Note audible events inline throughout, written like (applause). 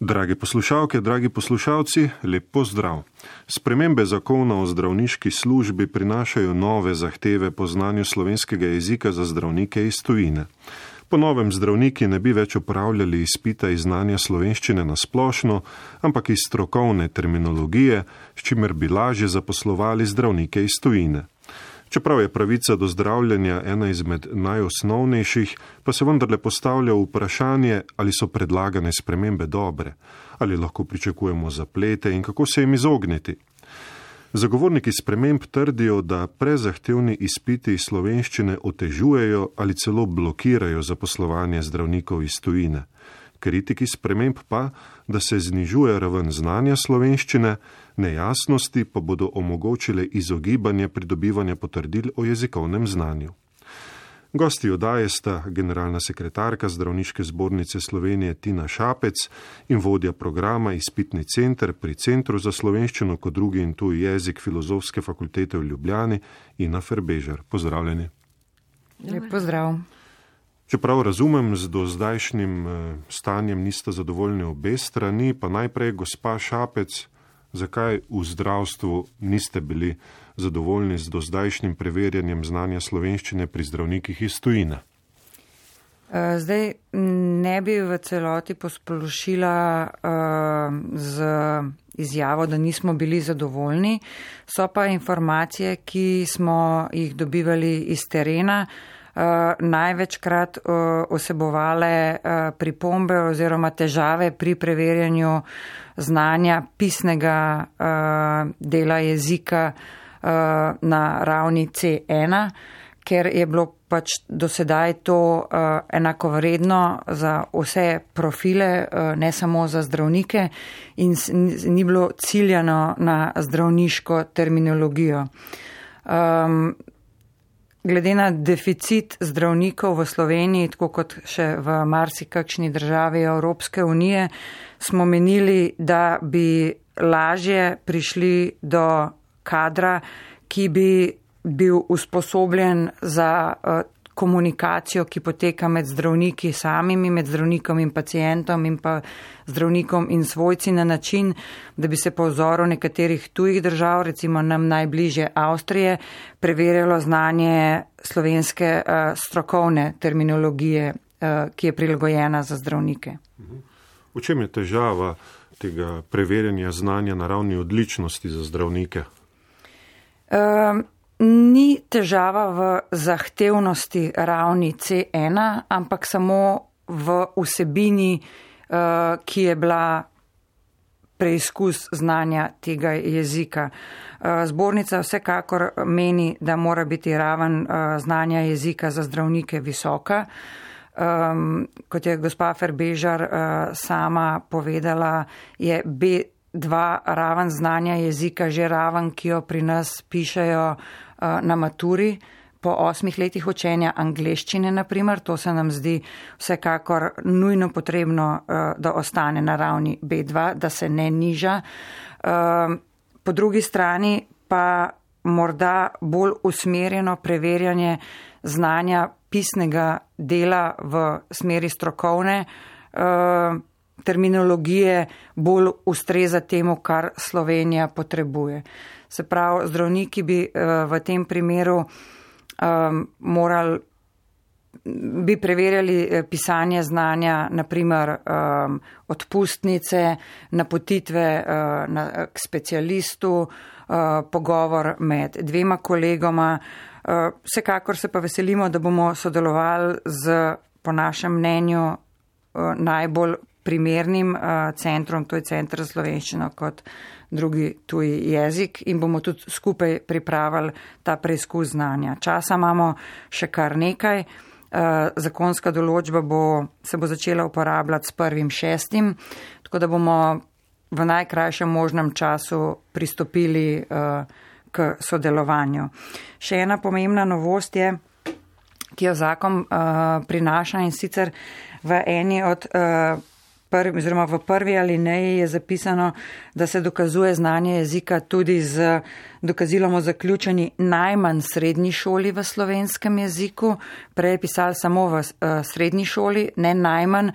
Dragi poslušalke, dragi poslušalci, lep pozdrav. Spremembe zakona o zdravniški službi prinašajo nove zahteve po znanju slovenskega jezika za zdravnike iz tujine. Po novem zdravniki ne bi več upravljali izpita iz znanja slovenščine na splošno, ampak iz strokovne terminologije, s čimer bi lažje zaposlovali zdravnike iz tujine. Čeprav je pravica do zdravljenja ena izmed najosnovnejših, pa se vendarle postavlja vprašanje, ali so predlagane spremembe dobre, ali lahko pričakujemo zaplete in kako se jim izogniti. Zagovorniki sprememb trdijo, da prezahtevni izpiti iz slovenščine otežujejo ali celo blokirajo zaposlovanje zdravnikov iz tujine. Kritiki sprememb pa, da se znižuje raven znanja slovenščine, nejasnosti pa bodo omogočile izogibanje pridobivanja potrdil o jezikovnem znanju. Gosti odaje sta generalna sekretarka Zdravniške zbornice Slovenije Tina Šapec in vodja programa Izpitni center pri Centru za slovenščino kot drugi in tuji jezik Filozofske fakultete v Ljubljani Ina Ferbežar. Pozdravljeni. Lep pozdrav. Čeprav razumem, z dozdajšnjim eh, stanjem niste zadovoljni obe strani, pa najprej gospa Šapec, zakaj v zdravstvu niste bili zadovoljni z dozdajšnjim preverjanjem znanja slovenščine pri zdravnikih iz tujine? Eh, zdaj ne bi v celoti posplošila uh, z izjavo, da nismo bili zadovoljni. So pa informacije, ki smo jih dobivali iz terena, uh, uh, največkrat uh, osebovale uh, pripombe oziroma težave pri preverjanju znanja pisnega uh, dela jezika uh, na ravni C1, ker je bilo pač dosedaj to uh, enakovredno za vse profile, uh, ne samo za zdravnike in ni bilo ciljano na zdravniško terminologijo. Um, glede na deficit zdravnikov v Sloveniji, tako kot še v marsikakšni državi Evropske unije, smo menili, da bi lažje prišli do kadra, ki bi bil usposobljen za uh, komunikacijo, ki poteka med zdravniki samimi, med zdravnikom in pacijentom in pa zdravnikom in svojci na način, da bi se po vzoru nekaterih tujih držav, recimo nam najbližje Avstrije, preverjalo znanje slovenske uh, strokovne terminologije, uh, ki je prilagojena za zdravnike. V čem je težava tega preverjanja znanja na ravni odličnosti za zdravnike? Uh, ni težava v zahtevnosti ravni C1, ampak samo v vsebini, eh, ki je bila preizkus znanja tega jezika. Eh, zbornica vsekakor meni, da mora biti raven eh, znanja jezika za zdravnike visoka. Um, kot je gospa Ferbežar uh, sama povedala, je B2 raven znanja jezika že raven, ki jo pri nas pišejo uh, na maturi po osmih letih učenja angleščine, naprimer, to se nam zdi vsekakor nujno potrebno, eh, da ostane na ravni B2, da se ne niža. Eh, po drugi strani pa morda bolj usmerjeno preverjanje znanja pisnega dela v smeri strokovne terminologije bolj ustreza temu, kar Slovenija potrebuje. Se pravi, zdravniki bi uh, v tem primeru um, morali bi preverjali eh, pisanje znanja, naprimer um, odpustnice, napotitve uh, na, k specialistu, uh, pogovor med dvema kolegoma. Uh, vsekakor se pa veselimo, da bomo sodelovali z, po našem mnenju, uh, najbolj primernim uh, centrom, to je Centr za slovenščino kot drugi tuji jezik in bomo tudi skupaj pripravili ta preizkus znanja. Časa imamo še kar nekaj. Uh, zakonska določba bo, se bo začela uporabljati s prvim šestim, tako da bomo v najkrajšem možnem času pristopili uh, k sodelovanju. Še ena pomembna novost je, ki jo zakon uh, prinaša in sicer v eni od uh, prvi, oziroma v prvi alineji je zapisano, da se dokazuje znanje jezika tudi z dokazilom o zaključeni najmanj srednji šoli v slovenskem jeziku. Prej je pisal samo v uh, srednji šoli, ne najmanj,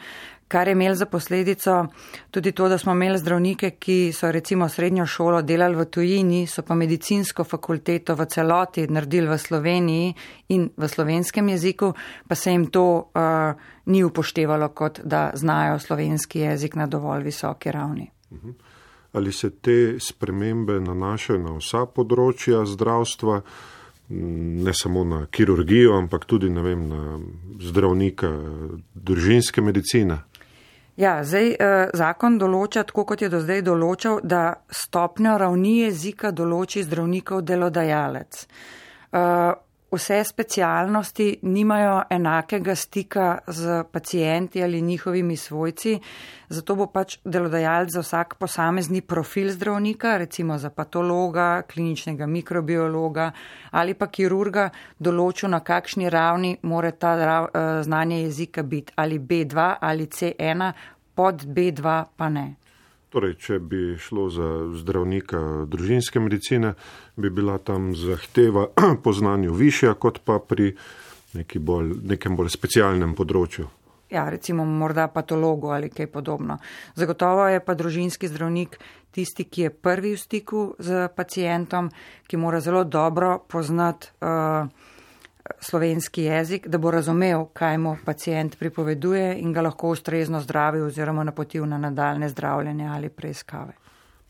kar je imel za posledico tudi to, da smo imeli zdravnike, ki so recimo srednjo šolo delali v tujini, so pa medicinsko fakulteto v celoti naredili v Sloveniji in v slovenskem jeziku, pa se jim to uh, ni upoštevalo, kot da znajo slovenski jezik na dovolj visoki ravni. Ali se te spremembe nanašajo na vsa področja zdravstva? ne samo na kirurgijo, ampak tudi vem, na zdravnika družinske medicine. Ja, zdaj eh, zakon določa, tako kot je do zdaj določal, da stopnjo ravni jezika določi zdravnikov delodajalec. Vse specialnosti nimajo enakega stika z pacijenti ali njihovimi svojci, zato bo pač delodajalec za vsak posamezni profil zdravnika, recimo za patologa, kliničnega mikrobiologa ali pa kirurga, določil, na kakšni ravni mora ta eh, znanje jezika biti, ali B2 ali C1, pod B2 pa ne. Torej, če bi šlo za zdravnika družinske medicine, bi bila tam zahteva (clears throat) po znanju višja, kot pa pri bolj, nekem bolj specialnem področju. Ja, recimo morda patologu ali kaj podobno. Zagotovo je pa družinski zdravnik tisti, ki je prvi v stiku z pacijentom, ki mora zelo dobro poznati. Uh, slovenski jezik, da bo razumel, kaj mu pacijent pripoveduje in ga lahko ustrezno zdravi oziroma napotil na nadaljne zdravljenje ali preiskave.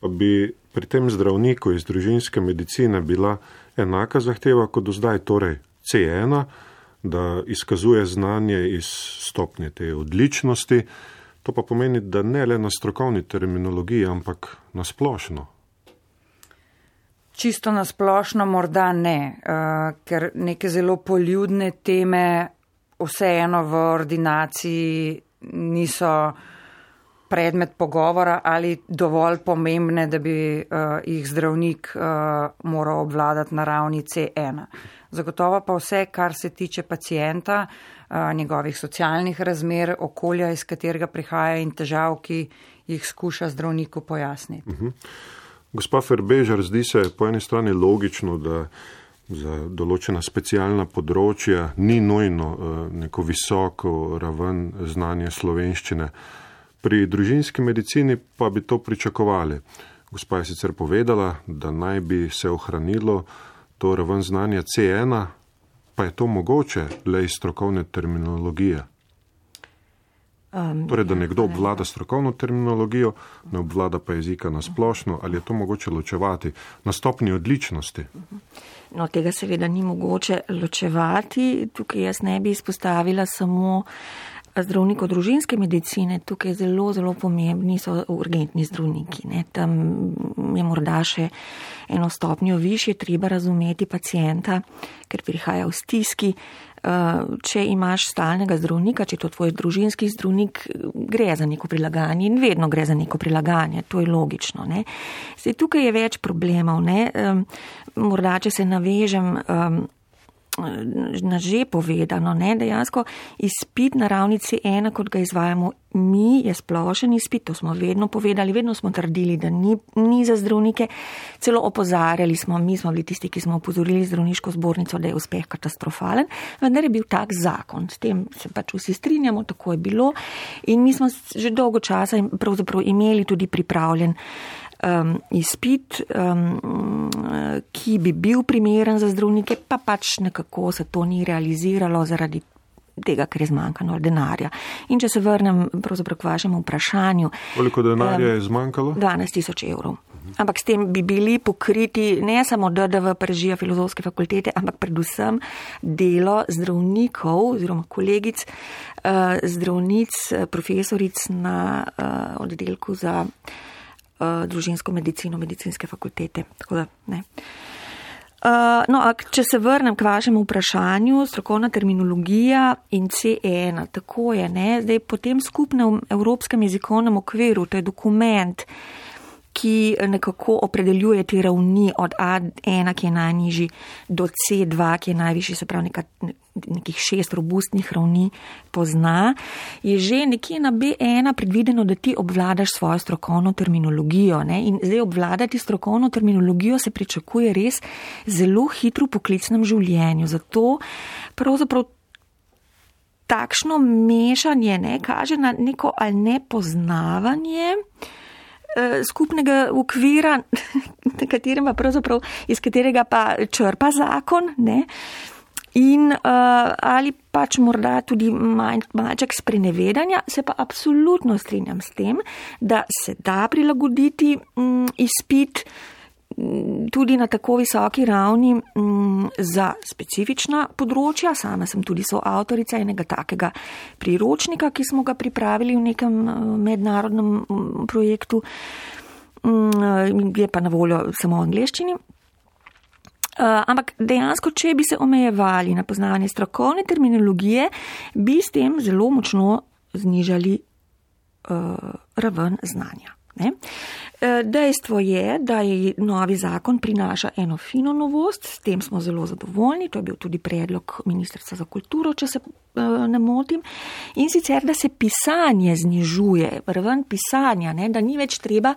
Pa bi pri tem zdravniku iz družinske medicine bila enaka zahteva kot do zdaj, torej C1, da izkazuje znanje iz stopnje te odličnosti, to pa pomeni, da ne le na strokovni terminologiji, ampak na splošno. Čisto nasplošno morda ne, uh, ker neke zelo poljudne teme vseeno v ordinaciji niso predmet pogovora ali dovolj pomembne, da bi uh, jih zdravnik uh, moral obvladati na ravni C1. Zagotovo pa vse, kar se tiče pacijenta, uh, njegovih socialnih razmer, okolja, iz katerega prihaja in težav, ki jih skuša zdravniku pojasniti. Uh mhm. -huh. Gospa Ferbežar, zdi se po eni strani logično, da za določena specialna področja ni nujno eh, neko visoko raven znanja slovenščine. Pri družinski medicini pa bi to pričakovali. Gospa je sicer povedala, da naj bi se ohranilo to raven znanja C1, pa je to mogoče le iz strokovne terminologije. Um, torej, da nekdo obvlada strokovno terminologijo, ne obvlada pa jezika na splošno, ali je to mogoče ločevati na stopni odličnosti? No, tega seveda ni mogoče ločevati. Tukaj jaz ne bi izpostavila samo zdravnikov družinske medicine. Tukaj zelo, zelo pomembni so urgentni zdravniki. Ne. Tam je morda še eno stopnjo više, treba razumeti pacijenta, ker prihaja v stiski. Eh, če imaš stalnega zdravnika, če je to tvoj družinski zdravnik, gre za neko prilagajanje in vedno gre za neko prilagajanje, to je logično. Zdaj, tukaj je več problemov. Ne? Morda, če se navežem na že povedano, ne, dejansko izpit na ravni C1, kot ga izvajamo mi, je splošen izpit, to smo vedno povedali, vedno smo trdili, da ni, ni za zdravnike, celo opozarjali smo, mi smo bili tisti, ki smo opozorili zdravniško zbornico, da je uspeh katastrofalen, vendar je bil tak zakon, s tem se pač vsi strinjamo, tako je bilo. In mi smo že dolgo časa pravzaprav imeli tudi pripravljen um, izpit, um, ki bi bil primeren za zdravnike, pa pač nekako se to ni realiziralo zaradi tega, ker je zmanjkalo denarja. In če se vrnem pravzaprav k vašemu vprašanju. Koliko denarja um, je zmanjkalo? 12 tisoč evrov. Ampak s tem bi bili pokriti ne samo DDV prežija filozofske fakultete, ampak predvsem delo zdravnikov oziroma kolegic, uh, zdravnic, profesoric na uh, oddelku za uh, družinsko medicino, medicinske fakultete. Da, uh, no, če se vrnem k vašemu vprašanju, strokovna terminologija in C1, tako je, ne? zdaj po tem skupnem evropskem jezikovnem okviru, to je dokument, ki nekako opredeljuje te ravni od A1, ki je najnižji, do C2, ki je najvišji, se pravi nekaj, nekih šest robustnih ravni pozna, je že nekje na B1 predvideno, da ti obvladaš svojo strokovno terminologijo. Ne? In zdaj obvladati strokovno terminologijo se pričakuje res zelo hitro v poklicnem življenju. Zato pravzaprav takšno mešanje ne, kaže na neko ali nepoznavanje eh, skupnega okvira, (laughs) iz katerega pa črpa zakon. Ne. In uh, ali pač morda tudi malček sprenevedanja, se pa absolutno strinjam s tem, da se da prilagoditi um, izpit uh, tudi na tako visoki ravni m, mm, za specifična področja. Sama sem tudi soavtorica enega takega priročnika, ki smo ga pripravili v nekem eh, mednarodnem mm, projektu, m, je pa na voljo samo v angleščini. Uh, ampak dejansko, če bi se omejevali na poznavanje strokovne terminologije, bi s tem zelo močno znižali uh, raven znanja. Ne? E, dejstvo je, da je novi zakon prinaša eno fino novost, s tem smo zelo zadovoljni, to je bil tudi predlog Ministrstva za kulturo, če se ne motim, in sicer, da se pisanje znižuje, raven pisanja, ne? da ni več treba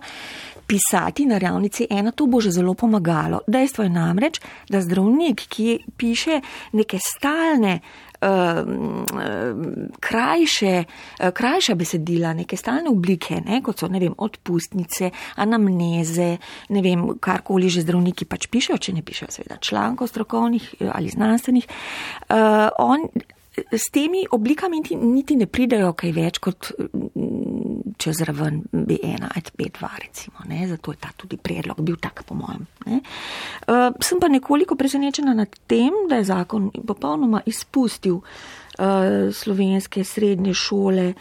pisati na ravnici ena, to bo že zelo pomagalo. Dejstvo je namreč, da zdravnik, ki piše neke stalne ehm, krajše, eh, krajša besedila, neke stalne oblike, ne, kot so, ne vem, odpustnice, anamneze, ne vem, karkoli že zdravniki pač pišejo, če ne pišejo seveda člankov strokovnih eh, ali znanstvenih. Uh, on, s temi oblikami niti, ne pridajo kaj več kot čez raven B1 ali B2, recimo. Ne? Zato je ta tudi predlog bil tak, po mojem. Uh, sem pa nekoliko presenečena nad tem, da je zakon popolnoma izpustil uh, slovenske srednje šole,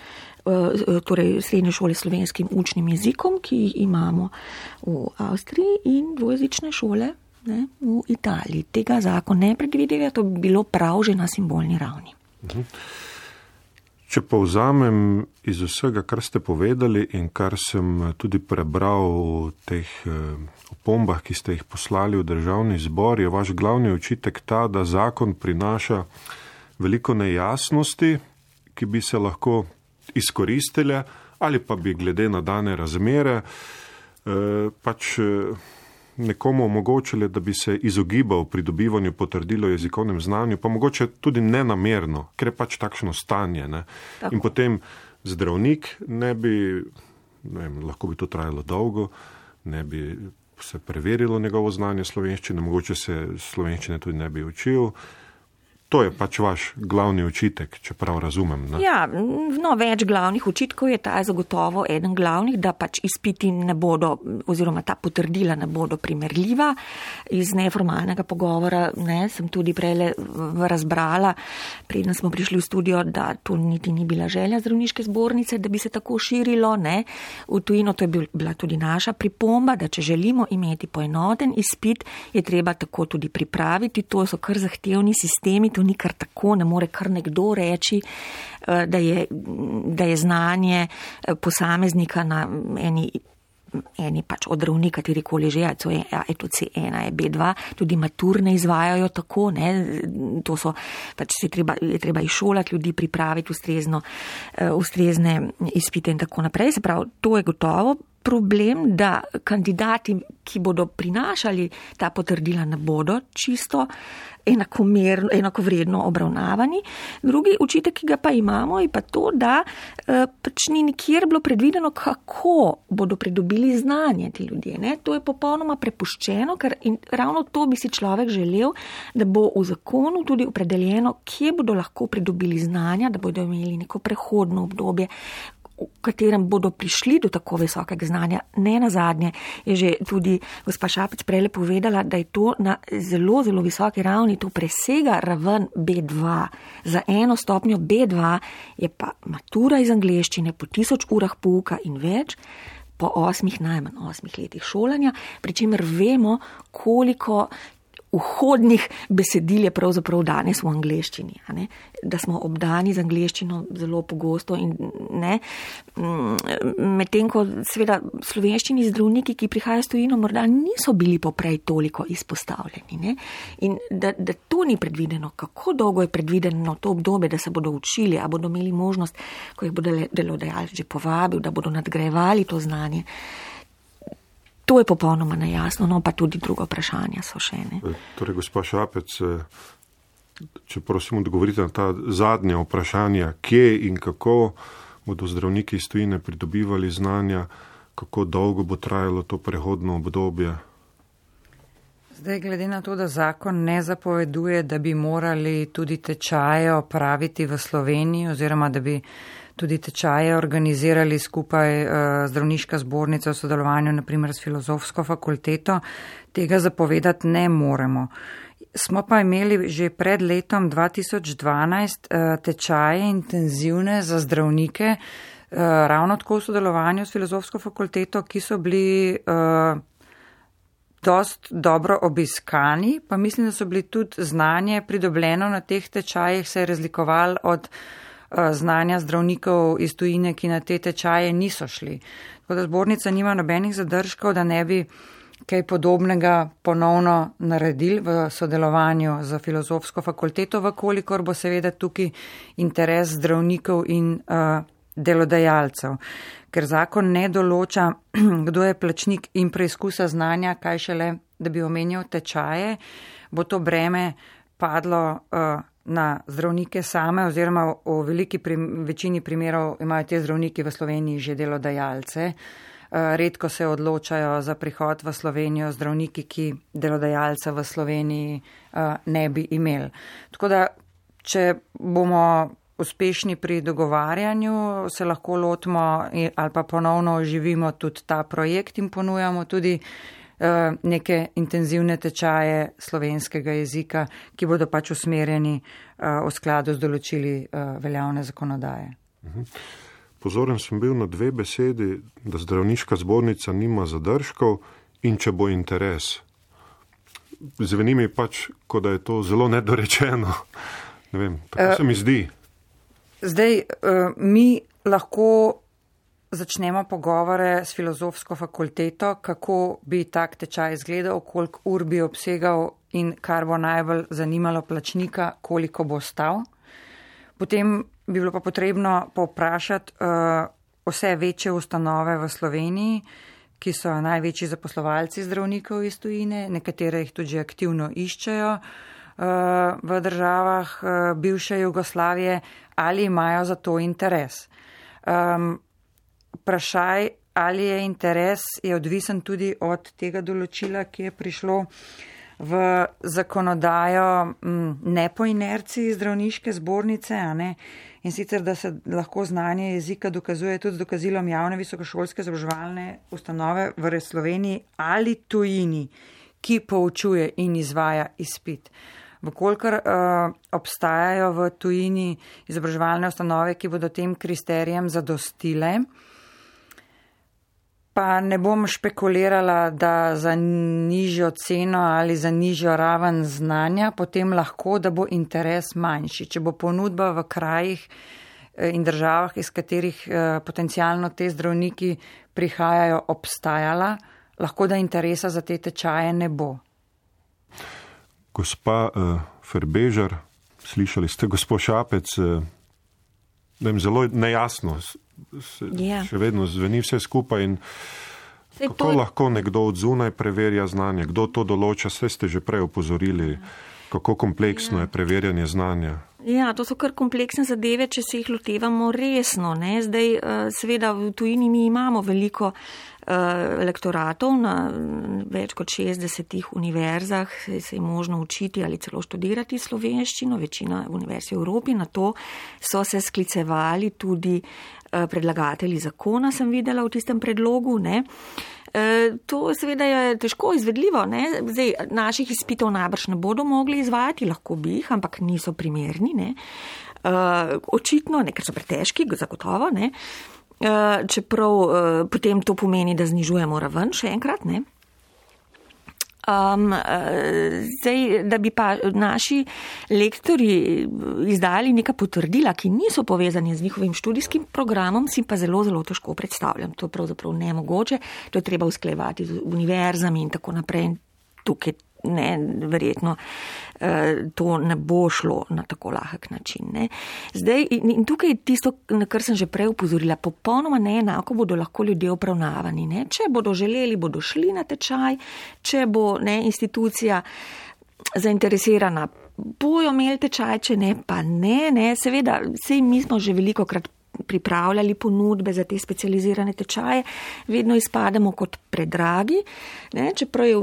uh, torej srednje šole s slovenskim učnim jezikom, ki jih imamo v Avstriji in dvojezične šole. Ne, v Italiji tega zakon ne predvideva, to bi bilo prav že na simbolni ravni. Mhm. Če povzamem iz vsega, kar ste povedali in kar sem tudi prebral v teh eh, opombah, ki ste jih poslali v državni zbor, je vaš glavni očitek ta, da zakon prinaša veliko nejasnosti, ki bi se lahko izkoristile ali pa bi glede na dane razmere eh, pač eh, nekomu omogočili, da bi se izogibal pridobivanju potrdilo o jezikovnem znanju, pa mogoče tudi nenamerno, ker je pač takšno stanje. In potem zdravnik ne bi, ne vem, lahko bi to trajalo dolgo, ne bi se preverilo njegovo znanje slovenščine, mogoče se slovenščine tudi ne bi učil. To je pač vaš glavni učitek, če prav razumem. Ne? Ja, no, več glavnih učitkov je ta zagotovo eden glavnih, da pač izpiti ne bodo, oziroma ta potrdila ne bodo primerljiva. Iz neformalnega pogovora ne, sem tudi prej razbrala, preden smo prišli v studio, da to niti ni bila želja zdravniške zbornice, da bi se tako širilo. Ne. V tujino to je bila tudi naša pripomba, da če želimo imeti poenoten izpit, je treba tako tudi pripraviti. To so kar zahtevni sistemi to ni kar tako, ne more kar nekdo reči, eh, da je, da je znanje eh, posameznika na eni. Eni pač odravni, kateri koli že, to je C1, je B2, tudi maturne izvajajo tako, ne, to so, pač se treba, je treba izšolati ljudi, pripraviti ustrezno, uh, ustrezne izpite in tako naprej. Se pravi, to je gotovo problem, da kandidati, ki bodo prinašali ta potrdila, ne bodo čisto enakovredno obravnavani. Drugi učitek, ki ga pa imamo, je pa to, da eh, pač ni nikjer bilo predvideno, kako bodo pridobili znanje ti ljudje. Ne? To je popolnoma prepuščeno, ker ravno to bi si človek želel, da bo v zakonu tudi opredeljeno, kje bodo lahko pridobili znanja, da bodo imeli neko prehodno obdobje, v katerem bodo prišli do tako visokega znanja. Ne na zadnje je že tudi gospa Šapec prele povedala, da je to na zelo, zelo visoki ravni, to presega raven B2. Za eno stopnjo B2 je pa matura iz angleščine po tisoč urah pouka in več. Po osmih, najmanj osmih letih šolanja, pri čemer vemo, koliko vhodnih besedil je pravzaprav danes v angleščini. Da smo obdani z angleščino zelo pogosto in ne. Medtem ko seveda slovenščini zdravniki, ki prihajajo s tujino, morda niso bili poprej toliko izpostavljeni. Ne? In da, da to ni predvideno, kako dolgo je predvideno to obdobje, da se bodo učili, a bodo imeli možnost, ko jih bodo delodajalci že povabili, da bodo nadgrajevali to znanje. To je popolnoma nejasno, no pa tudi druga vprašanja so še ne. Torej, gospod Šapec, eh, če prosim odgovorite na ta zadnja vprašanja, kje in kako bodo zdravniki iz tujine pridobivali znanja, kako dolgo bo trajalo to prehodno obdobje. Zdaj, glede na to, da zakon ne zapoveduje, da bi morali tudi tečaje opraviti v Sloveniji oziroma da bi tudi tečaje organizirali skupaj uh, zdravniška zbornica v sodelovanju naprimer s filozofsko fakulteto, tega zapovedati ne moremo. Smo pa imeli že pred letom 2012 uh, eh, tečaje intenzivne za zdravnike, uh, ravno tako v sodelovanju s filozofsko fakulteto, ki so bili dost dobro obiskani, pa mislim, da so bili tudi znanje pridobljeno na teh tečajih, se je razlikoval od uh, znanja zdravnikov iz tujine, ki na te tečaje niso šli. Tako da zbornica nima nobenih zadržkov, da ne bi kaj podobnega ponovno naredili v sodelovanju z filozofsko fakulteto, vkolikor bo seveda tukaj interes zdravnikov in uh, delodajalcev. Ker zakon ne določa, (clears throat) kdo je plačnik in preizkusa znanja, kaj šele, da bi omenjal tečaje, bo to breme padlo uh, na zdravnike same oziroma v veliki prim, večini primerov imajo te zdravniki v Sloveniji že delodajalce. Uh, redko se odločajo za prihod v Slovenijo zdravniki, ki delodajalca v Sloveniji uh, ne bi imeli. Tako da, če bomo uspešni pri dogovarjanju, se lahko lotimo ali pa ponovno oživimo tudi ta projekt in ponujamo tudi eh, neke intenzivne tečaje slovenskega jezika, ki bodo pač usmerjeni eh, v skladu z določili eh, veljavne zakonodaje. Mhm. Pozoren sem bil na dve besedi, da zdravniška zbornica nima zadržkov in če bo interes. Zveni mi pač, kot da je to zelo nedorečeno. Ne vem, tako uh, se mi zdi. Zdaj, uh, mi lahko začnemo pogovore s filozofsko fakulteto, kako bi tak tečaj izgledal, koliko ur bi obsegal in kar bo najbolj zanimalo plačnika, koliko bo stal. Potem bi bilo pa potrebno poprašati uh, vse večje ustanove v Sloveniji, ki so največji zaposlovalci zdravnikov iz tujine, nekatere jih tudi aktivno iščejo. Uh, v državah eh, bivše Jugoslavije, ali imajo za to interes. Um, vprašaj, ali je interes, je odvisen tudi od tega določila, ki je prišlo v zakonodajo m, ne po inerciji zdravniške zbornice, in sicer, da se lahko znanje jezika dokazuje tudi z dokazilom javne visokošolske izobraževalne ustanove v Sloveniji ali tujini, ki poučuje in izvaja izpit. Vkolikor uh, obstajajo v tujini izobraževalne ustanove, ki bodo tem kriterijem zadostile, pa ne bom špekulirala, da za nižjo ceno ali za nižjo raven znanja, potem lahko, da bo interes manjši. Če bo ponudba v krajih eh, in državah, iz katerih uh, potencialno te zdravniki prihajajo, obstajala, lahko da interesa za te tečaje ne bo gospa uh, Ferbežar, slišali ste, gospod Šapec, uh, jim zelo nejasno, se, yeah. Ja. še vedno zveni vse skupaj. In, Sej kako to... lahko nekdo od zunaj preverja znanje, kdo to določa, vse ste že prej upozorili, kako kompleksno yeah. je preverjanje znanja. Ja, to so kar kompleksne zadeve, če se jih lotevamo resno. Ne? Zdaj, uh, seveda, v tujini mi imamo veliko uh, Eh, lektoratov na več kot 60 univerzah, se je možno učiti ali celo študirati slovenščino, večina univerz v Evropi. Na to so se sklicevali tudi eh, predlagatelji zakona, sem videla v tistem predlogu. Ne. Eh, to seveda je težko izvedljivo. Ne? Zdaj, naših izpitov najbrž ne bodo mogli izvajati, lahko bi jih, ampak niso primerni. Ne? Očitno, ne, ker so pretežki, zagotovo. Ne? Eh, čeprav potem to pomeni, da znižujemo raven, še enkrat ne. Um, zdaj, da bi pa naši lektori izdali neka potrdila, ki niso povezani z njihovim študijskim programom, si pa zelo, zelo težko predstavljam. To je pravzaprav nemogoče, to je treba usklejevati z univerzami in tako naprej. Tukaj ne, verjetno eh, to ne bo šlo na tako lahek način. Ne. Zdaj, in, in tukaj je tisto, na kar sem že prej upozorila, popolnoma neenako bodo lahko ljudje upravnavani. Ne. Če bodo želeli, bodo šli na tečaj, če bo ne, institucija zainteresirana, bojo imeli tečaj, če ne, pa ne, ne, seveda, vse mi smo že veliko krat pripravljali ponudbe za te specializirane tečaje, vedno izpademo kot predragi, ne, čeprav je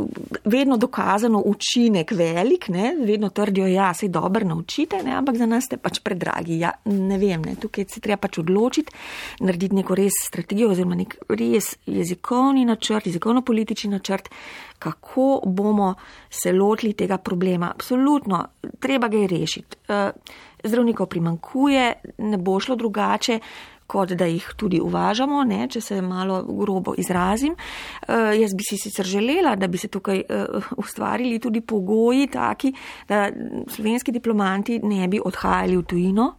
vedno dokazano učinek velik, ne, vedno trdijo, ja, se dobro naučite, ne, ampak za nas ste pač predragi. Ja, ne vem, ne, tukaj se treba pač odločiti, narediti neko res strategijo oziroma nek res jezikovni načrt, jezikovno-politični načrt, kako bomo se lotili tega problema. Absolutno, treba ga je rešiti. Zdravnikov primankuje, ne bo šlo drugače, kot da jih tudi uvažamo, ne, če se malo grobo izrazim. Uh, jaz bi si sicer želela, da bi se tukaj uh, ustvarili tudi pogoji taki, da slovenski diplomanti ne bi odhajali v tujino.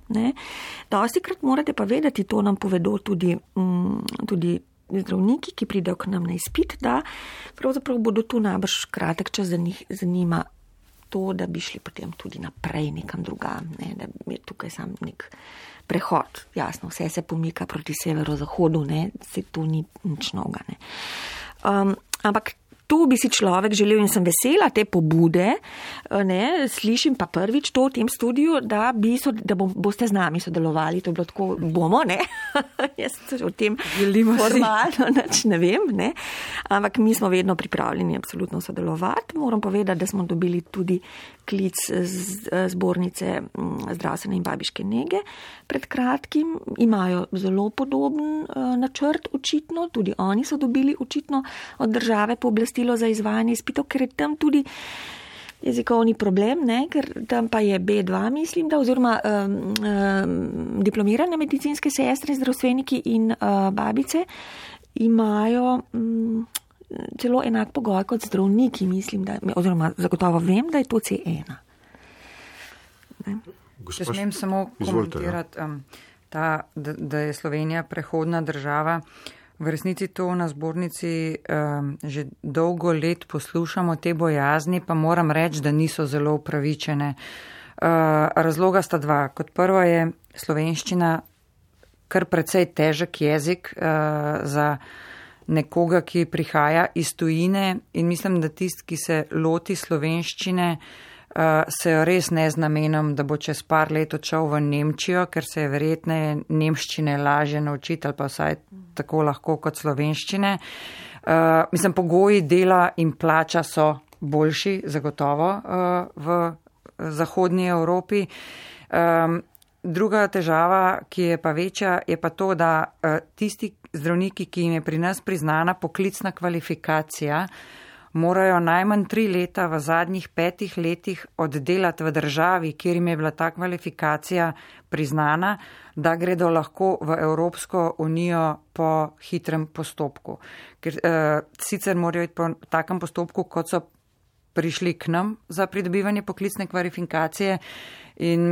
Dosti krat morate pa vedeti, to nam povedo tudi. Um, tudi Zdravniki, ki pridejo k nam na izpit, da pravzaprav bodo tu najbrž kratek čas za njih zanima to, da bi šli potem tudi naprej nekam drugam, ne, da je tukaj sam nek prehod. Jasno, vse se pomika proti severozahodu, ne, se tu ni nič noga. Um, ampak To bi si človek želel in sem vesela te pobude. Eh, ne, slišim pa prvič to v tem studiu, da, bi so, da bo, boste z nami sodelovali. To je bilo tako, bomo, ne. (laughs) Jaz o tem želimo formalno, (laughs) nič ne vem, ne. Ampak mi smo vedno pripravljeni absolutno sodelovati. Moram povedati, da smo dobili tudi klic z zbornice mm, zdravstvene in babiške nege. Pred kratkim imajo zelo podoben uh, načrt, očitno, tudi oni so dobili očitno od države pooblastilo za izvajanje izpitov, ker je tam tudi jezikovni problem, ne, ker tam pa je B2, mislim, da oziroma um, um, diplomirane medicinske sestre, zdravstveniki in uh, babice imajo. Um, celo enak pogoj kot zdravniki, mislim, da, oziroma zagotovo vem, da je to C1. Če smem samo ja. komentirati, um, ta, da, da je Slovenija prehodna država. V resnici to na zbornici um, že dolgo let poslušamo te bojazni, pa moram reči, da niso zelo upravičene. Uh, razloga sta dva. Kot prvo je slovenščina kar precej težek jezik uh, za nekoga, ki prihaja iz tujine in mislim, da tist, ki se loti slovenščine, uh, se jo res ne z namenom, da bo čez par let odšel v Nemčijo, ker se je verjetne nemščine lažje naučiti ali pa vsaj tako lahko kot slovenščine. Uh, mislim, pogoji dela in plača so boljši, zagotovo, uh, v zahodnji Evropi. Um, druga težava, ki je pa večja, je pa to, da uh, tisti, zdravniki, ki jim je pri nas priznana poklicna kvalifikacija, morajo najmanj tri leta v zadnjih petih letih oddelati v državi, kjer jim je bila ta kvalifikacija priznana, da gredo lahko v Evropsko unijo po hitrem postopku. Ker eh, sicer morajo iti po takem postopku, kot so prišli k nam za pridobivanje poklicne kvalifikacije. In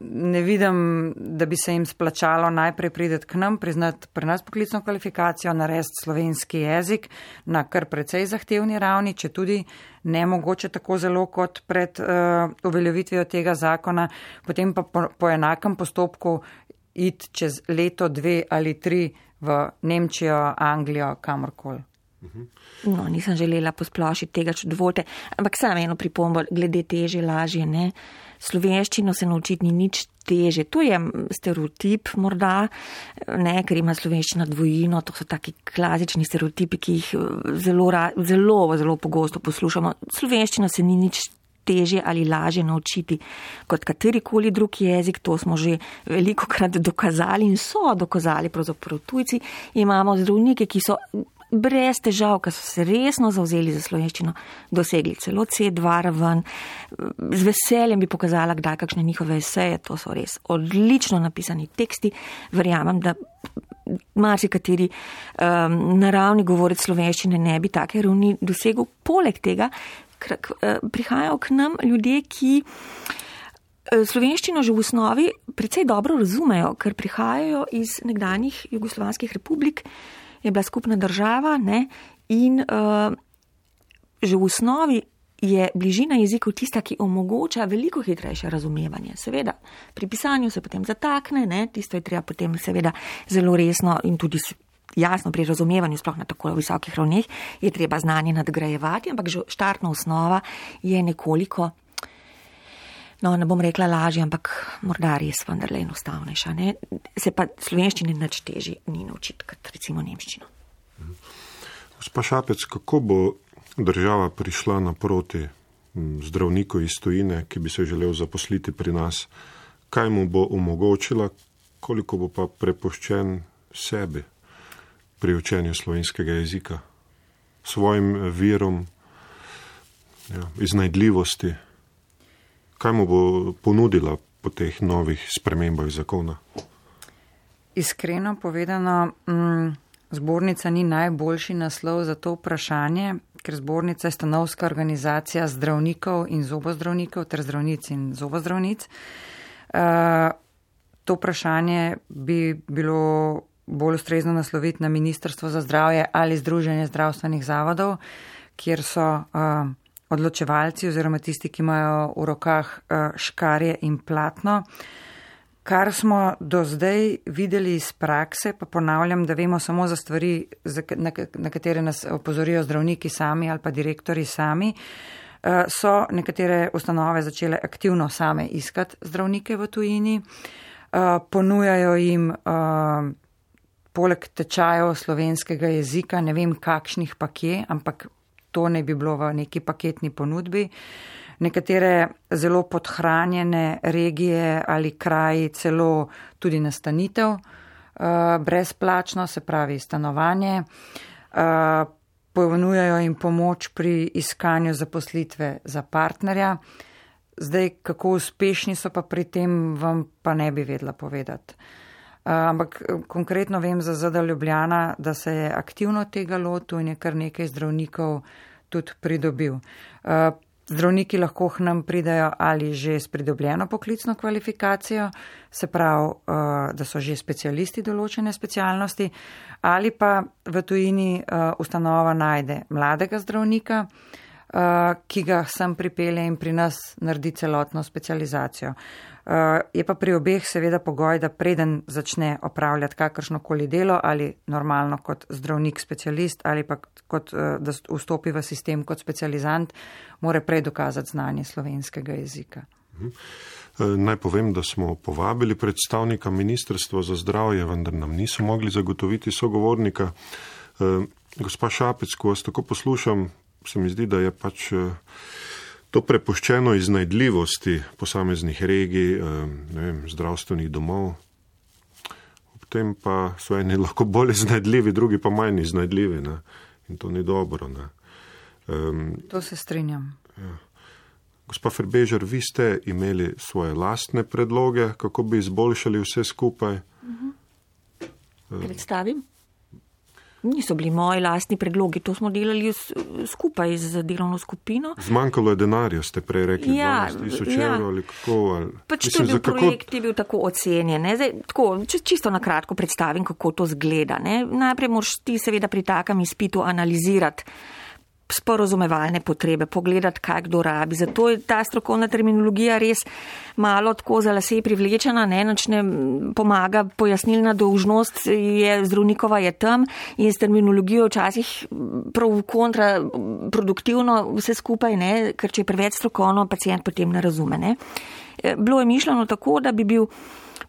ne vidim, da bi se jim splačalo najprej prideti k nam, priznati pri nas poklicno kvalifikacijo, narediti slovenski jezik na kar precej zahtevni ravni, če tudi ne mogoče tako zelo kot pred uh, uveljavitvijo tega zakona, potem pa po, po enakem postopku iti čez leto, dve ali tri v Nemčijo, Anglijo, kamorkoli. No, nisem želela posplošiti tega, če dovolite, ampak samo eno pripombo, glede teže, lažje, ne. Slovenščino se naučiti ni nič teže. To je stereotip morda, ne, ker ima slovenščina dvojino, to so taki klasični stereotipi, ki jih zelo, zelo, zelo pogosto poslušamo. Slovenščina se ni nič teže ali lažje naučiti kot katerikoli drug jezik, to smo že veliko krat dokazali in so dokazali pravzaprav tujci. Imamo zdravnike, ki so brez težav, ki so se resno zauzeli za slovenščino, dosegli celo C2 raven. Z veseljem bi pokazala, kdaj kakšne njihove eseje, to so res odlično napisani teksti. Verjamem, da marsikateri um, naravni govorec slovenščine ne bi take ravni dosegel. Poleg tega uh, prihajajo k nam ljudje, ki. Uh, slovenščino že v osnovi precej dobro razumejo, ker prihajajo iz nekdanjih jugoslovanskih republik, je bila skupna država ne, in uh, že v osnovi je bližina jezikov tista, ki omogoča veliko hitrejše razumevanje. Seveda, pri pisanju se potem zatakne, ne, tisto je treba potem seveda zelo resno in tudi jasno pri razumevanju, sploh na tako visokih ravneh, je treba znanje nadgrajevati, ampak že štartna osnova je nekoliko no, ne bom rekla lažje, ampak morda res vendarle enostavnejša. Ne? Se pa slovenščine nič teži ni naučiti, kot recimo nemščino. Gospa Šapec, kako bo država prišla naproti zdravniku iz tujine, ki bi se želel zaposliti pri nas? Kaj mu bo omogočila, koliko bo pa prepoščen sebi pri učenju slovenskega jezika, svojim virom ja, iznajdljivosti? Kaj mu bo ponudila po teh novih spremembah zakona? Iskreno povedano, mm, zbornica ni najboljši naslov za to vprašanje, ker zbornica je stanovska organizacija zdravnikov in zobozdravnikov ter zdravnic in zobozdravnic. Uh, to vprašanje bi bilo bolj ustrezno nasloviti na Ministrstvo za zdravje ali Združenje zdravstvenih zavodov, kjer so uh, odločevalci oziroma tisti, ki imajo v rokah eh, škarje in platno. Kar smo do zdaj videli iz prakse, pa ponavljam, da vemo samo za stvari, na katere nas opozorijo zdravniki sami ali pa direktori sami, eh, so nekatere ustanove začele aktivno same iskati zdravnike v tujini, eh, ponujajo jim poleg tečajev slovenskega jezika, ne vem kakšnih pa kje, ampak to ne bi bilo v neki paketni ponudbi. Nekatere zelo podhranjene regije ali kraji celo tudi nastanitev uh, brezplačno, se pravi stanovanje. Uh, Ponujajo jim pomoč pri iskanju zaposlitve za partnerja. Zdaj, kako uspešni so pa pri tem, vam pa ne bi vedla povedati. Uh, ampak konkretno vem za ZD Ljubljana, da se je aktivno tega lotil in je kar nekaj zdravnikov tudi pridobil. Uh, zdravniki lahko k nam pridajo ali že s pridobljeno poklicno kvalifikacijo, se pravi, da so že specialisti določene specialnosti, ali pa v tujini ustanova najde mladega zdravnika, ki ga sem pripelje in pri nas naredi celotno specializacijo. Uh, je pa pri obeh seveda pogoj, da preden začne opravljati kakršnokoli delo ali normalno kot zdravnik specialist ali pa kot, uh, da vstopi v sistem kot specializant, mora prej dokazati znanje slovenskega jezika. Mhm. Eh, naj povem, da smo povabili predstavnika Ministrstva za zdravje, vendar nam niso mogli zagotoviti sogovornika. Gospa Šapec, ko vas tako poslušam, se mi zdi, da je pač to prepuščeno iznajdljivosti posameznih regij, vem, zdravstvenih domov. Ob tem pa so eni lahko bolj iznajdljivi, drugi pa manj iznajdljivi. Ne? In to ni dobro. Um, to se strinjam. Ja. Gospa Ferbežer, vi ste imeli svoje lastne predloge, kako bi izboljšali vse skupaj. Uh -huh. Predstavim. Niso bili moji lastni predlogi, to smo delali skupaj z delovno skupino. Zmanjkalo je denarja, ste prej rekli, ja, tisoč ja. evrov ali kako. Ali, pač mislim, to je bil kako... projekt, je bil tako ocenjen. Zdaj, tako, če, čisto na kratko predstavim, kako to zgleda. Ne? Najprej moraš ti seveda pri takem izpitu analizirati sporozumevalne potrebe, pogledati, kaj kdo rabi. Zato je ta strokovna terminologija res malo tako za lase privlečena, ne načne pomaga, pojasnilna dolžnost je zdravnikova je tam in s terminologijo včasih prav kontraproduktivno vse skupaj, ne, ker če je preveč strokovno, pacijent potem ne razume. Ne. E, bilo je mišljeno tako, da bi bil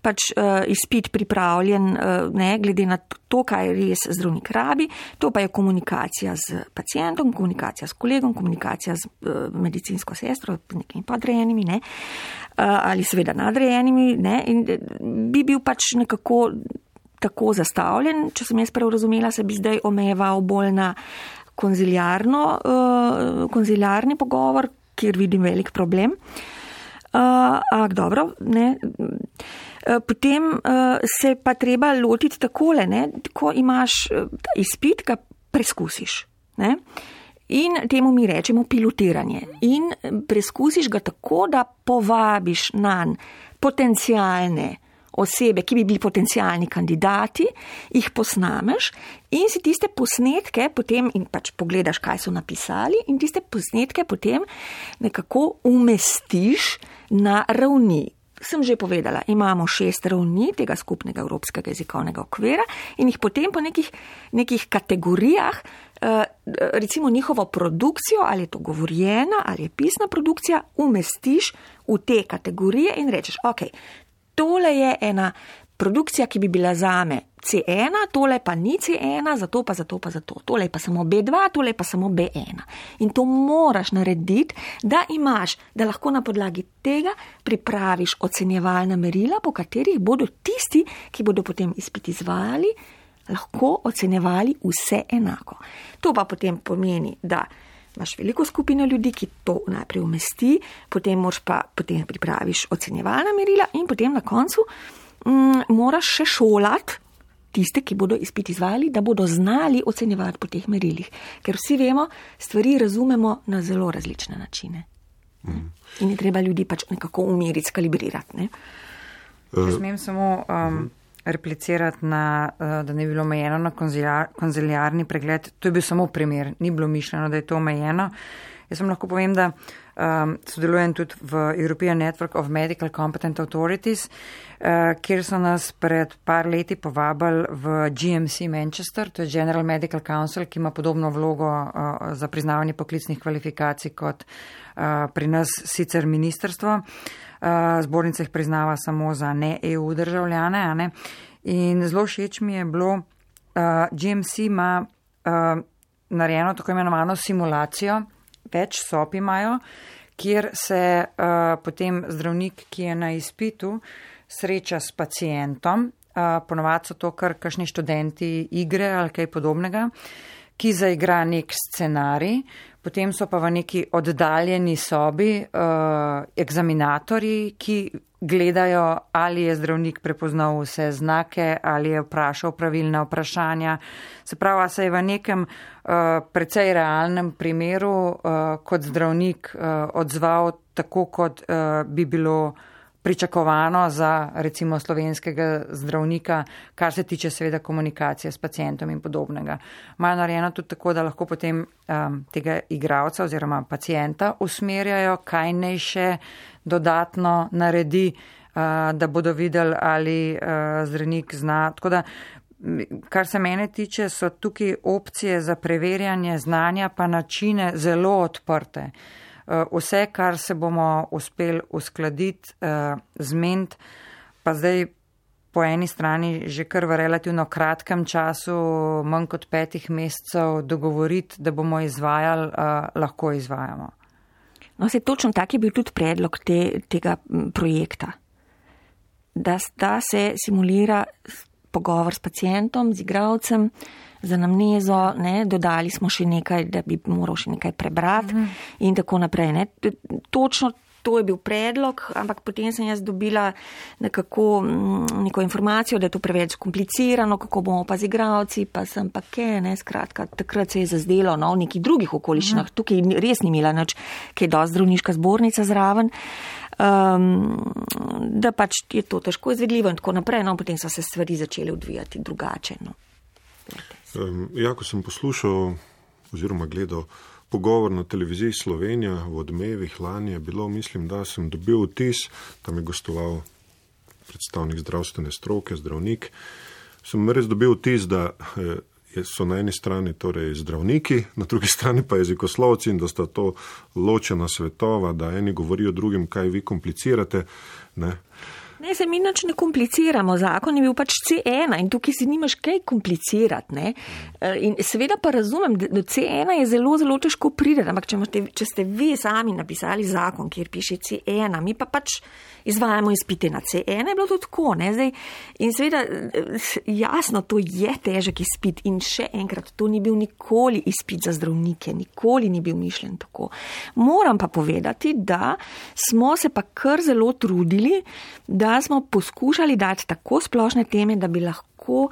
pač uh, izpit pripravljen, uh, ne, glede na to, kaj res zdravnik rabi. To pa je komunikacija z pacijentom, komunikacija s kolegom, komunikacija z uh, medicinsko sestro, nekimi podrejenimi ne, uh, ali seveda nadrejenimi. Ne, in bi bil pač nekako tako zastavljen, če sem jaz prav razumela, se bi zdaj omejeval bolj na konziliarno, uh, konziliarni pogovor, kjer vidim velik problem. Uh, ampak dobro, ne. Potem uh, se pa treba lotiti takole, ne? ko imaš uh, izpit, ga preskusiš. Ne? In temu mi rečemo pilotiranje. In preskusiš ga tako, da povabiš na potencijalne osebe, ki bi bili potencijalni kandidati, jih posnameš in si tiste posnetke potem in pač pogledaš, kaj so napisali in tiste posnetke potem nekako umestiš na ravni sem že povedala, imamo šest ravni tega skupnega evropskega jezikovnega okvira in jih potem po nekih, nekih kategorijah uh, recimo njihovo produkcijo, ali je to govorjena ali je pisna produkcija, umestiš v te kategorije in rečeš, ok, tole je ena produkcija, ki bi bila zame C1, tole pa ni C1, zato pa zato pa zato, tole pa samo B2, tole pa samo B1. In to moraš narediti, da imaš, da lahko na podlagi tega pripraviš ocenjevalna merila, po katerih bodo tisti, ki bodo potem izpit izvajali, lahko ocenjevali vse enako. To pa potem pomeni, da imaš veliko skupino ljudi, ki to najprej umesti, potem moraš pa potem pripraviš ocenjevalna merila in potem na koncu mm, moraš še šolati tiste, ki bodo izpit izvajali, da bodo znali ocenjevati po teh merilih. Ker vsi vemo, stvari razumemo na zelo različne načine. Mm. In je treba ljudi pač nekako umiriti, skalibrirati. Ne? Uh, smem samo um, uh replicirati, na, uh, da ne bi bilo omejeno na konziliarni pregled. To je bil samo primer, ni bilo mišljeno, da je to omejeno. Jaz vam lahko povem, da um, sodelujem tudi v European Network of Medical Competent Authorities, uh, kjer so nas pred par leti povabili v GMC Manchester, to je General Medical Council, ki ima podobno vlogo uh, za priznavanje poklicnih kvalifikacij kot uh, pri nas sicer ministerstvo. Uh, zbornica jih priznava samo za ne EU državljane. Ne? In zelo všeč mi je bilo, uh, GMC ima uh, narejeno tako imenovano simulacijo, več sob imajo, kjer se uh, potem zdravnik, ki je na izpitu, sreča s pacijentom, uh, ponovadi so to kar kakšni študenti igre ali kaj podobnega, ki zaigra nek scenarij, potem so pa v neki oddaljeni sobi uh, eksaminatorji, ki gledajo, ali je zdravnik prepoznal vse znake, ali je vprašal pravilna vprašanja. Se pravi, se je v nekem uh, precej realnem primeru uh, kot zdravnik uh, odzval tako, kot uh, bi bilo pričakovano za recimo slovenskega zdravnika, kar se tiče seveda komunikacije s pacijentom in podobnega. Imajo narejeno tudi tako, da lahko potem um, tega igravca oziroma pacijenta usmerjajo, kaj naj še dodatno naredi, uh, da bodo videli, ali uh, zdravnik zna. Tako da, kar se mene tiče, so tukaj opcije za preverjanje znanja pa načine zelo odprte. Uh, Eh, vse, kar se bomo uspeli uskladiti, eh, zment, pa zdaj po eni strani že kar v relativno kratkem času, manj kot petih mesecev, dogovoriti, da bomo izvajali, eh, lahko izvajamo. No, se točno tak je bil tudi predlog te, tega projekta, da, da se simulira pogovor s pacijentom, z igravcem, za namnezo, ne, dodali smo še nekaj, da bi moral še nekaj prebrati mm -hmm. in tako naprej. Ne. Točno to je bil predlog, ampak potem sem jaz dobila nekako mm, neko informacijo, da je to preveč komplicirano, kako bomo pa z igravci, pa sem pa ke, ne, skratka, takrat se je zazdelo, no, v nekih drugih okoliščinah, mm -hmm. tukaj res ni imela nič, kaj do zdravniška zbornica zraven. Um, da pač je to težko izvedljivo in tako naprej, no, potem so se stvari začele odvijati drugače. No. Um, ja, ko sem poslušal oziroma gledal pogovor na televiziji Slovenija v odmevih lani, je bilo, mislim, da sem dobil vtis, tam je gostoval predstavnik zdravstvene stroke, zdravnik. Sem res dobil vtis, da eh, so na eni strani torej zdravniki, na drugi (laughs) strani pa jezikoslovci in da sta to ločena svetova, da eni govorijo drugim, kaj vi komplicirate. Ne. Ne, se mi nič ne kompliciramo, zakon je bil pač C1 in tukaj si nimaš kaj komplicirati. Ne? In seveda pa razumem, da do C1 je zelo, zelo težko prideti, ampak če, možete, če ste vi sami napisali zakon, kjer piše C1, mi pa pač izvajamo izpite na C1, je bilo to tako. Zdaj, in seveda, jasno, to je težek izpit in še enkrat, to ni bil nikoli izpit za zdravnike, nikoli ni bil mišljen tako. Moram pa povedati, da smo se pa kar zelo trudili, da smo poskušali dati tako splošne teme, da bi lahko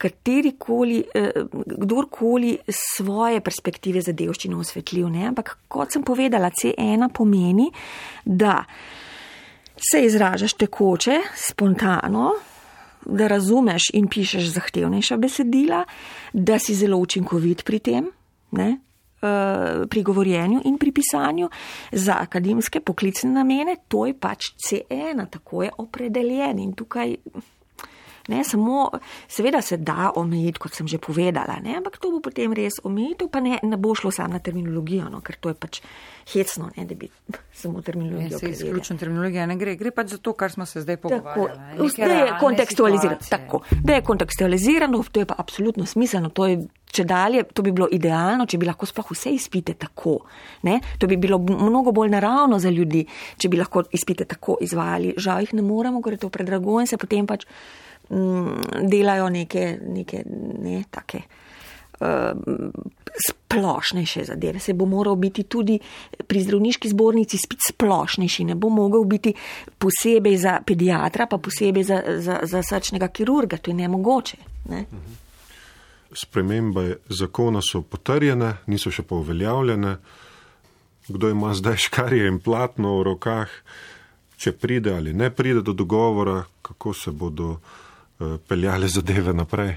katerikoli, eh, kdorkoli svoje perspektive za devščino osvetljiv. Ne? Ampak kot sem povedala, C1 pomeni, da se izražaš tekoče, spontano, da razumeš in pišeš zahtevnejša besedila, da si zelo učinkovit pri tem. Ne? Eh, pri govorjenju in pri pisanju za akademske poklicne namene, to je pač C1, tako je opredeljen in tukaj Ne, samo, seveda se da omejiti, kot sem že povedala, ne, ampak to bo potem res omejitev, pa ne, ne bo šlo samo na terminologijo, no, ker to je pač hecno, ne, da bi (laughs) samo terminologijo. Ne, se izključno terminologija ne gre, gre pač za to, kar smo se zdaj pogovarjali. Da je kontekstualizirano, tako, da je kontekstualizirano, to je pa absolutno smiselno, to je, če dalje, to bi bilo idealno, če bi lahko sploh vse izpite tako, ne, to bi bilo mnogo bolj naravno za ljudi, če bi lahko izpite tako izvajali. Žal jih ne moremo, ker je to predrago in se potem pač mm, delajo neke, neke ne, take uh, splošnejše zadeve. Se bo moral biti tudi pri zdravniški zbornici spet splošnejši, ne bo mogel biti posebej za pediatra, pa posebej za, za, za srčnega kirurga. To je nemogoče. Ne? Spremembe zakona so potrjene, niso še pa uveljavljene. Kdo ima zdaj škarje in platno v rokah, če pride ali ne pride do dogovora, kako se bodo uh, peljale zadeve naprej?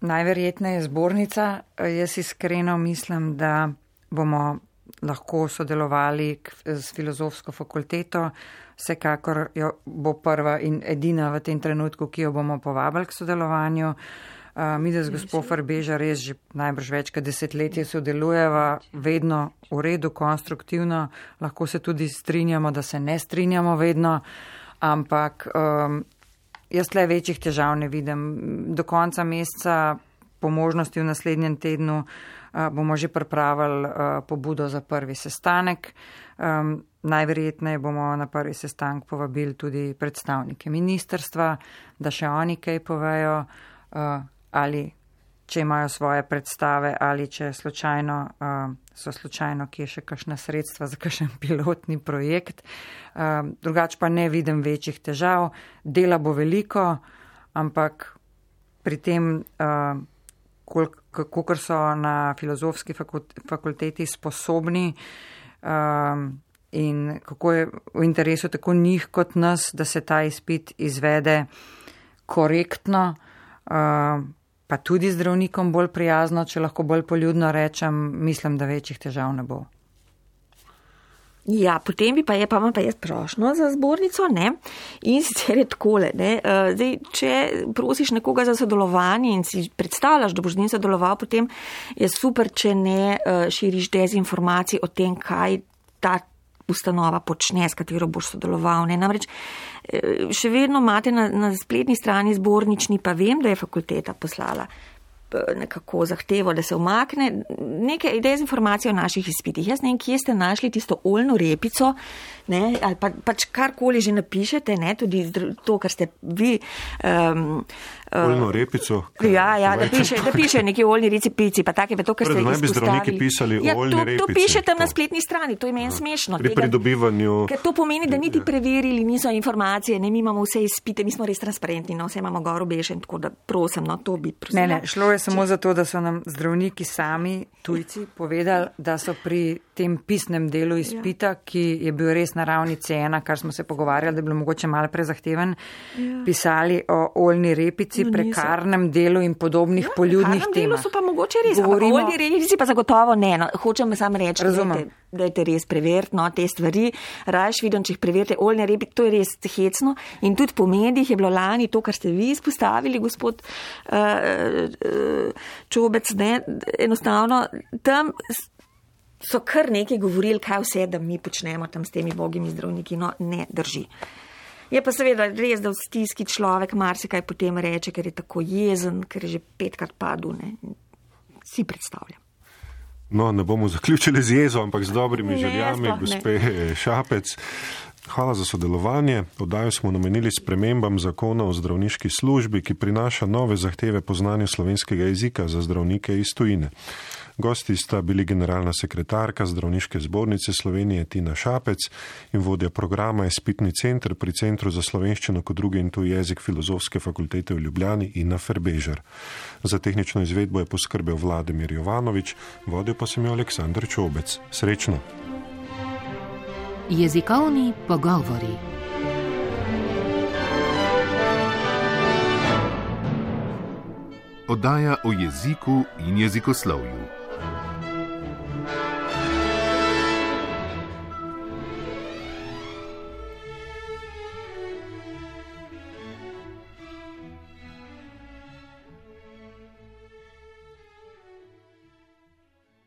Najverjetneje zbornica. Jaz iskreno mislim, da bomo lahko sodelovali s filozofsko fakulteto. Vsekakor jo bo prva in edina v tem trenutku, ki jo bomo povabili k sodelovanju. Mi, da z gospod Farbeža res že najbrž več kot desetletje sodelujeva, vedno v redu, konstruktivno, lahko se tudi strinjamo, da se ne strinjamo vedno, ampak um, Jaz le večjih težav ne vidim. Do konca meseca, po možnosti v naslednjem tednu, bomo že pripravili pobudo za prvi sestanek. Najverjetneje bomo na prvi sestanek povabili tudi predstavnike ministerstva, da še oni kaj povejo ali če imajo svoje predstave ali če slučajno, uh, so slučajno, ki je še kakšna sredstva za kakšen (laughs) pilotni projekt. Uh, drugač pa ne vidim večjih težav. Dela bo veliko, ampak pri tem, uh, kako so na filozofski fakulteti sposobni uh, in kako je v interesu tako njih kot nas, da se ta izpit izvede korektno. Uh, pa tudi zdravnikom bolj prijazno, če lahko bolj poljudno rečem, mislim, da večjih težav ne bo. Ja, potem bi pa je, pa ima pa jaz prošno za zbornico, ne? In sicer je takole, ne? Eh, zdaj, če prosiš nekoga za sodelovanje in si predstavljaš, da boš z njim sodeloval, potem je super, če ne eh, širiš dezinformacij o tem, kaj ta ustanova počne, s katero boš sodeloval. Ne? Namreč eh, še vedno imate na, na spletni strani zbornični, pa vem, da je fakulteta poslala nekako zahtevo, da se umakne neke dezinformacije o naših izpitih. Jaz ne vem, kje ste našli tisto oljno repico, ne, ali pa, pač karkoli že napišete, ne, tudi to, kar ste vi um, Oljno repico. Ja, ja, da (laughs) piše, da piše neki oljni recipici, pa take, to, kar ste izpostavili. Naj bi zdravniki pisali ja, oljni repici. To piše tam na spletni strani, to je meni smešno. Pri pridobivanju. Ker to pomeni, da niti preverili niso informacije, ne, mi imamo vse izpite, mi smo res transparentni, no, vse imamo gor obešen, tako da prosim, no, to bi prosim. Ne, ne, šlo je samo Če... za to, da so nam zdravniki sami, tujci, povedali, da so pri tem pisnem delu izpita, ja. ki je bil res na ravni C1, kar smo se pogovarjali, da je bilo mogoče malo prezahteven, ja. pisali o oljni repici, no, prekarnem delu in podobnih ja, poljudnih temah. So pa mogoče res, Govorimo... oljni repici pa zagotovo ne. No, hočem samo reči, Razumem. da je te res preveriti, no, te stvari. Rajš vidim, če jih preverite, oljne repice, to je res hecno. In tudi po medijih je bilo lani to, kar ste vi izpostavili, gospod uh, uh, Čobec, ne, enostavno tam so kar nekaj govorili, kaj vse, da mi počnemo tam s temi bogimi zdravniki. No, ne drži. Je pa seveda res, da v stiski človek marsikaj potem reče, ker je tako jezen, ker je že petkrat padel. Ne. Si predstavljam. No, ne bomo zaključili z jezo, ampak z dobrimi ne, željami, gospe Šapec. Hvala za sodelovanje. Oddajo smo namenili spremembam zakona o zdravniški službi, ki prinaša nove zahteve po znanju slovenskega jezika za zdravnike iz tujine. Gosti sta bili generalna sekretarka Zdravniške zbornice Slovenije Tina Šapec in vodja programa Espitni center pri Centru za slovenščino kot drugi in tuji jezik Filozofske fakultete v Ljubljani Ina Ferbežer. Za tehnično izvedbo je poskrbel Vladimir Jovanovič, vodil pa sem jo Aleksandr Čobec. Srečno! Jezikovni pogovori. Oddaja o jeziku in jezikoslovju.